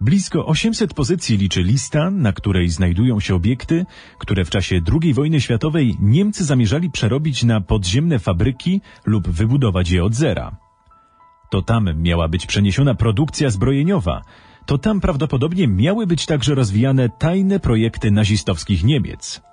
Blisko 800 pozycji liczy lista, na której znajdują się obiekty, które w czasie II wojny światowej Niemcy zamierzali przerobić na podziemne fabryki lub wybudować je od zera. To tam miała być przeniesiona produkcja zbrojeniowa, to tam prawdopodobnie miały być także rozwijane tajne projekty nazistowskich Niemiec.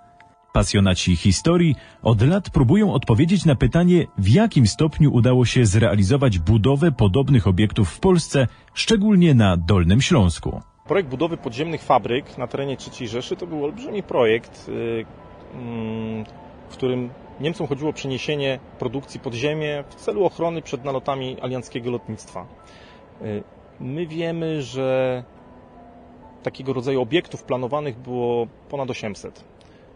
Pasjonaci historii od lat próbują odpowiedzieć na pytanie, w jakim stopniu udało się zrealizować budowę podobnych obiektów w Polsce, szczególnie na Dolnym Śląsku. Projekt budowy podziemnych fabryk na terenie III Rzeszy to był olbrzymi projekt, y, mm, w którym Niemcom chodziło o przeniesienie produkcji pod ziemię w celu ochrony przed nalotami alianckiego lotnictwa. Y, my wiemy, że takiego rodzaju obiektów planowanych było ponad 800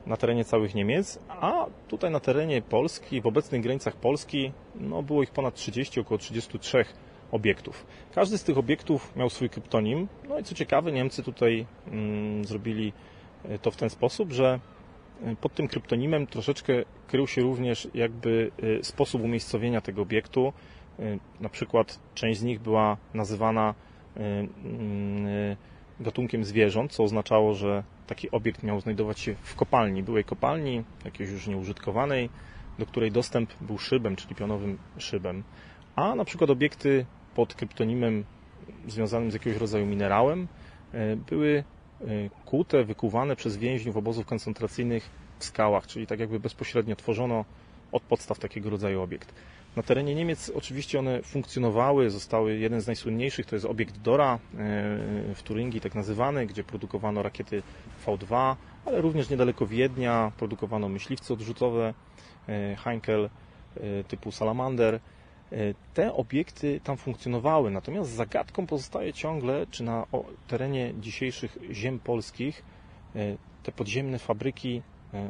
na terenie całych Niemiec, a tutaj na terenie Polski, w obecnych granicach Polski, no było ich ponad 30, około 33 obiektów. Każdy z tych obiektów miał swój kryptonim, no i co ciekawe, Niemcy tutaj mm, zrobili e, to w ten sposób, że e, pod tym kryptonimem troszeczkę krył się również jakby e, sposób umiejscowienia tego obiektu. Na przykład część z nich była nazywana mm, gatunkiem zwierząt, co oznaczało, że taki obiekt miał znajdować się w kopalni, byłej kopalni, jakiejś już nieużytkowanej, do której dostęp był szybem, czyli pionowym szybem. A na przykład obiekty pod kryptonimem związanym z jakiegoś rodzaju minerałem e, były e, kute, wykuwane przez więźniów obozów koncentracyjnych w skałach, czyli tak jakby bezpośrednio tworzono od podstaw takiego rodzaju obiekt. Na terenie Niemiec oczywiście one funkcjonowały, zostały jeden z najsłynniejszych, to jest obiekt Dora e, w Turyngii, tak nazywany, gdzie produkowano rakiety V2, ale również niedaleko Wiednia produkowano myśliwce odrzutowe e, Heinkel e, typu Salamander. Te obiekty tam funkcjonowały, natomiast zagadką pozostaje ciągle, czy na terenie dzisiejszych ziem polskich te podziemne fabryki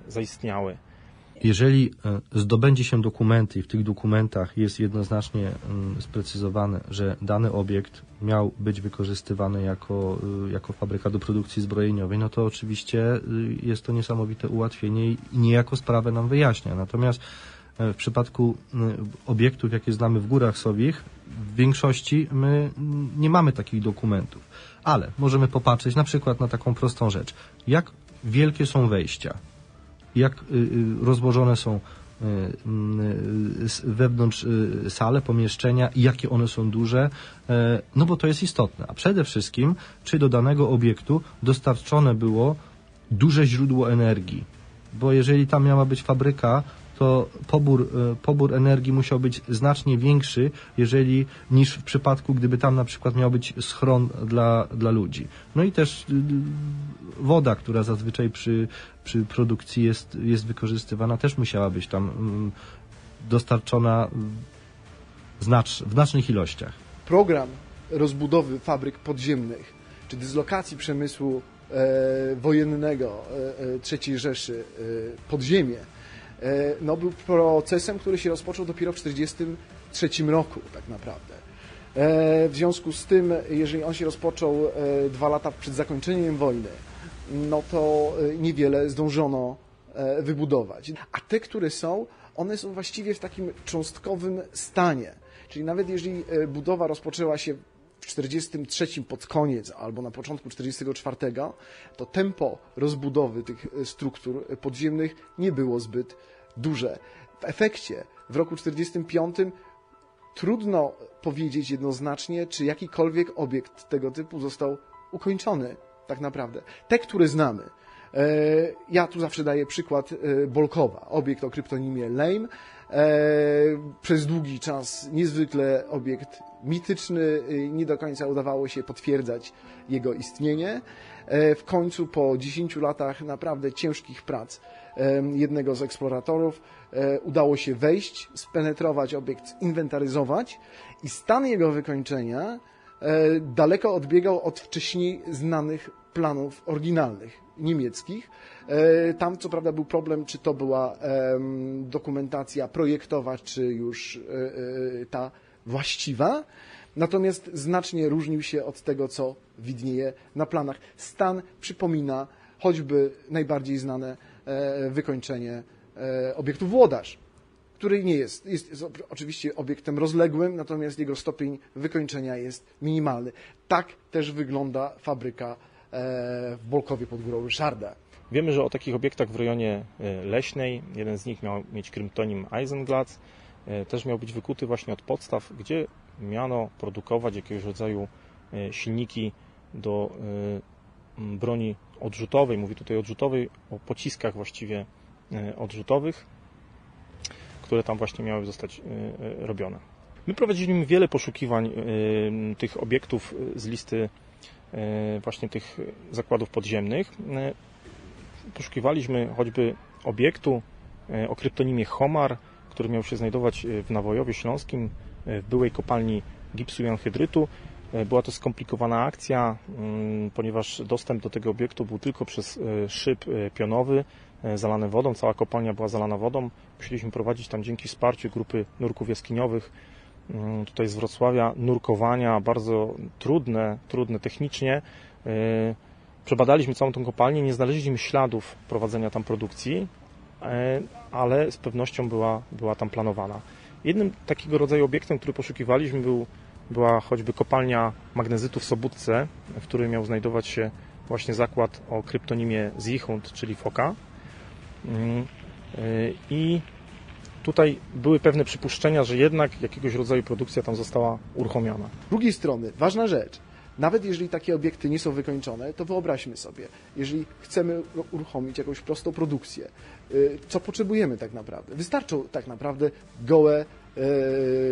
zaistniały. Jeżeli e, zdobędzie się dokumenty i w tych dokumentach jest jednoznacznie mm, sprecyzowane, że dany obiekt miał być wykorzystywany jako, y, jako fabryka do produkcji zbrojeniowej, no to oczywiście y, jest to niesamowite ułatwienie i niejako sprawę nam wyjaśnia. Natomiast e, w przypadku obiektów, jakie znamy w Górach Sowich, w większości my nie mamy takich dokumentów. Ale możemy popatrzeć na przykład na taką prostą rzecz. Jak wielkie są wejścia? Jak y, y, rozłożone są y, wewnątrz sale, pomieszczenia i jakie one są duże, e, no bo to jest istotne. A przede wszystkim, czy do danego obiektu dostarczone było duże źródło energii. Bo jeżeli tam miała być fabryka, to pobór, e, pobór energii musiał być znacznie większy, jeżeli niż w przypadku, gdyby tam na przykład miał być schron dla, dla ludzi. No i też y, y, woda, która zazwyczaj przy, przy produkcji jest, jest wykorzystywana, też musiała być tam mm, dostarczona znacz, w znacznych ilościach. Program rozbudowy fabryk podziemnych, czy dyslokacji przemysłu e, wojennego e, e, III Rzeszy e, pod ziemię, E, no, był procesem, który się rozpoczął dopiero w 1943 roku tak naprawdę. E, w związku z tym, jeżeli on się rozpoczął e, dwa lata przed zakończeniem wojny, no to niewiele zdążono wybudować. A te, które są, one są właściwie w takim cząstkowym stanie. Czyli nawet jeżeli budowa rozpoczęła się w 1943 pod koniec albo na początku 1944, to tempo rozbudowy tych struktur podziemnych nie było zbyt duże. W efekcie w roku 1945 trudno powiedzieć jednoznacznie, czy jakikolwiek obiekt tego typu został ukończony tak naprawdę. Te, które znamy. E, ja tu zawsze daję przykład e, Bolkowa, obiekt o kryptonimie Lame. E, przez długi czas niezwykle obiekt mityczny, nie do końca udawało się potwierdzać jego istnienie. W końcu po 10 latach naprawdę ciężkich prac jednego z eksploratorów udało się wejść, spenetrować obiekt, zinwentaryzować i stan jego wykończenia daleko odbiegał od wcześniej znanych planów oryginalnych niemieckich. E, tam co prawda był problem, czy to była dokumentacja projektowa, czy już ta właściwa. Natomiast znacznie różnił się od tego, co widnieje na planach. Stan przypomina choćby najbardziej znane E, wykończenie e, obiektu Włodarz, który nie jest, jest, oczywiście obiektem rozległym, natomiast jego stopień wykończenia jest minimalny. Tak też wygląda fabryka e, w Bolkowie pod górą Ryszarda. Wiemy, że o takich obiektach w rejonie e, leśnej, jeden z nich miał mieć kryptonim Eisenglatz, e, też miał być wykuty właśnie od podstaw, gdzie miano produkować jakiegoś rodzaju e, silniki do broni odrzutowej. Mówię tutaj odrzutowej, o pociskach właściwie odrzutowych, które tam właśnie miały zostać robione. My prowadziliśmy wiele poszukiwań tych obiektów z listy właśnie tych zakładów podziemnych poszukiwaliśmy choćby obiektu e, o kryptonimie Homar, który miał się znajdować e, w Nawojowie Śląskim, e, w byłej kopalni gipsu i anhydrytu. Była to skomplikowana akcja, mm, ponieważ dostęp do tego obiektu był tylko przez szyb pionowy, zalany wodą. Cała kopalnia była zalana wodą. Musieliśmy prowadzić tam dzięki wsparciu grupy nurków jaskiniowych tutaj z Wrocławia nurkowania, bardzo trudne, trudne technicznie. Przebadaliśmy całą tą kopalnię, nie znaleźliśmy śladów prowadzenia tam produkcji, e, ale z pewnością była, była tam planowana. Jednym takiego rodzaju obiektem, który poszukiwaliśmy, był, była choćby kopalnia magnezytu w Sobótce, w której miał znajdować się właśnie zakład o kryptonimie Zichund, czyli Foka. Mm, e, I tutaj były pewne przypuszczenia, że jednak jakiegoś rodzaju produkcja tam została uruchomiona. Z drugiej strony, ważna rzecz, nawet jeżeli takie obiekty nie są wykończone, to wyobraźmy sobie, jeżeli chcemy uruchomić jakąś prostą produkcję, y, co potrzebujemy tak naprawdę? Wystarczą tak naprawdę gołe,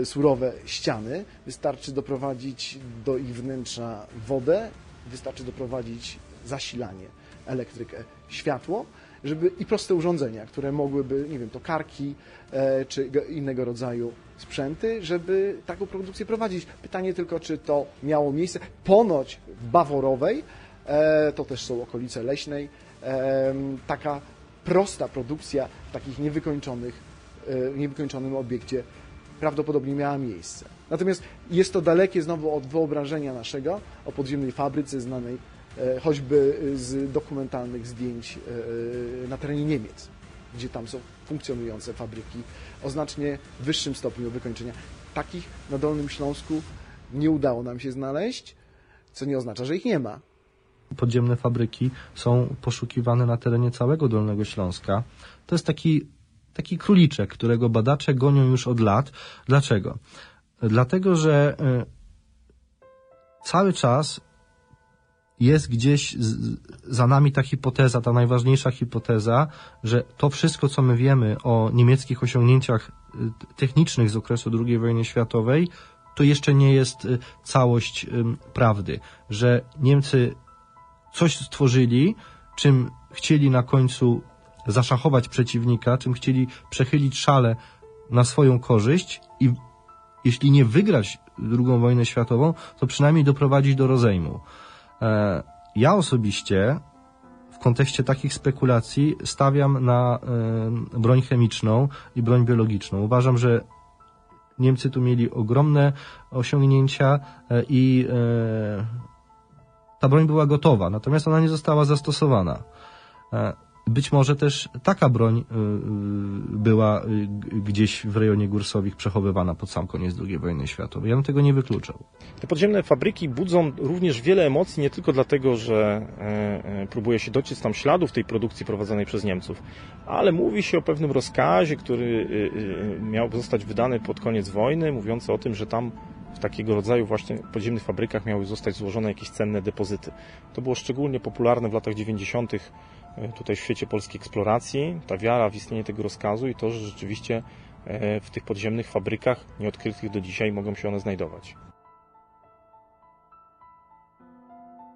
y, surowe ściany, wystarczy doprowadzić do ich wnętrza wodę, wystarczy doprowadzić zasilanie, elektrykę, światło, żeby i proste urządzenia, które mogłyby, nie wiem, to karki e, czy innego rodzaju sprzęty, żeby taką produkcję prowadzić. Pytanie tylko, czy to miało miejsce. Ponoć w Baworowej, e, to też są okolice leśnej, e, taka prosta produkcja w takich niewykończonych, niewykończonym obiekcie prawdopodobnie miała miejsce. Natomiast jest to dalekie znowu od wyobrażenia naszego o podziemnej fabryce znanej E, choćby z dokumentalnych zdjęć e, e, na terenie Niemiec, gdzie tam są funkcjonujące fabryki o znacznie wyższym stopniu wykończenia. Takich na Dolnym Śląsku nie udało nam się znaleźć, co nie oznacza, że ich nie ma. Podziemne fabryki są poszukiwane na terenie całego Dolnego Śląska. To jest taki, taki króliczek, którego badacze gonią już od lat. Dlaczego? Dlatego, że cały czas jest gdzieś za nami ta hipoteza, ta najważniejsza hipoteza, że to wszystko, co my wiemy o niemieckich osiągnięciach y, technicznych z okresu II wojny światowej, to jeszcze nie jest y, całość prawdy, że Niemcy coś stworzyli, czym chcieli na końcu zaszachować przeciwnika, czym chcieli przechylić szale na swoją korzyść i jeśli nie wygrać II wojnę światową, to przynajmniej doprowadzić do rozejmu. E, ja osobiście w kontekście takich spekulacji stawiam na e, broń chemiczną i broń biologiczną. Uważam, że Niemcy tu mieli ogromne osiągnięcia e, i ta broń była gotowa, natomiast ona nie została zastosowana. Być może też taka broń y, y, była y, gdzieś w rejonie Gursowich przechowywana pod sam koniec II wojny światowej. Ja bym tego nie wykluczał. Te podziemne fabryki budzą również wiele emocji, nie tylko dlatego, że e, e, próbuje się dociec tam śladów tej produkcji prowadzonej przez Niemców, ale mówi się o pewnym rozkazie, który miał zostać wydany pod koniec wojny, mówiący o tym, że tam w takiego rodzaju właśnie podziemnych fabrykach miały zostać złożone jakieś cenne depozyty. To było szczególnie popularne w latach 90 E, tutaj w świecie polskiej eksploracji, ta wiara w istnienie tego rozkazu i to, że rzeczywiście e, w tych podziemnych fabrykach, nieodkrytych do dzisiaj, mogą się one znajdować.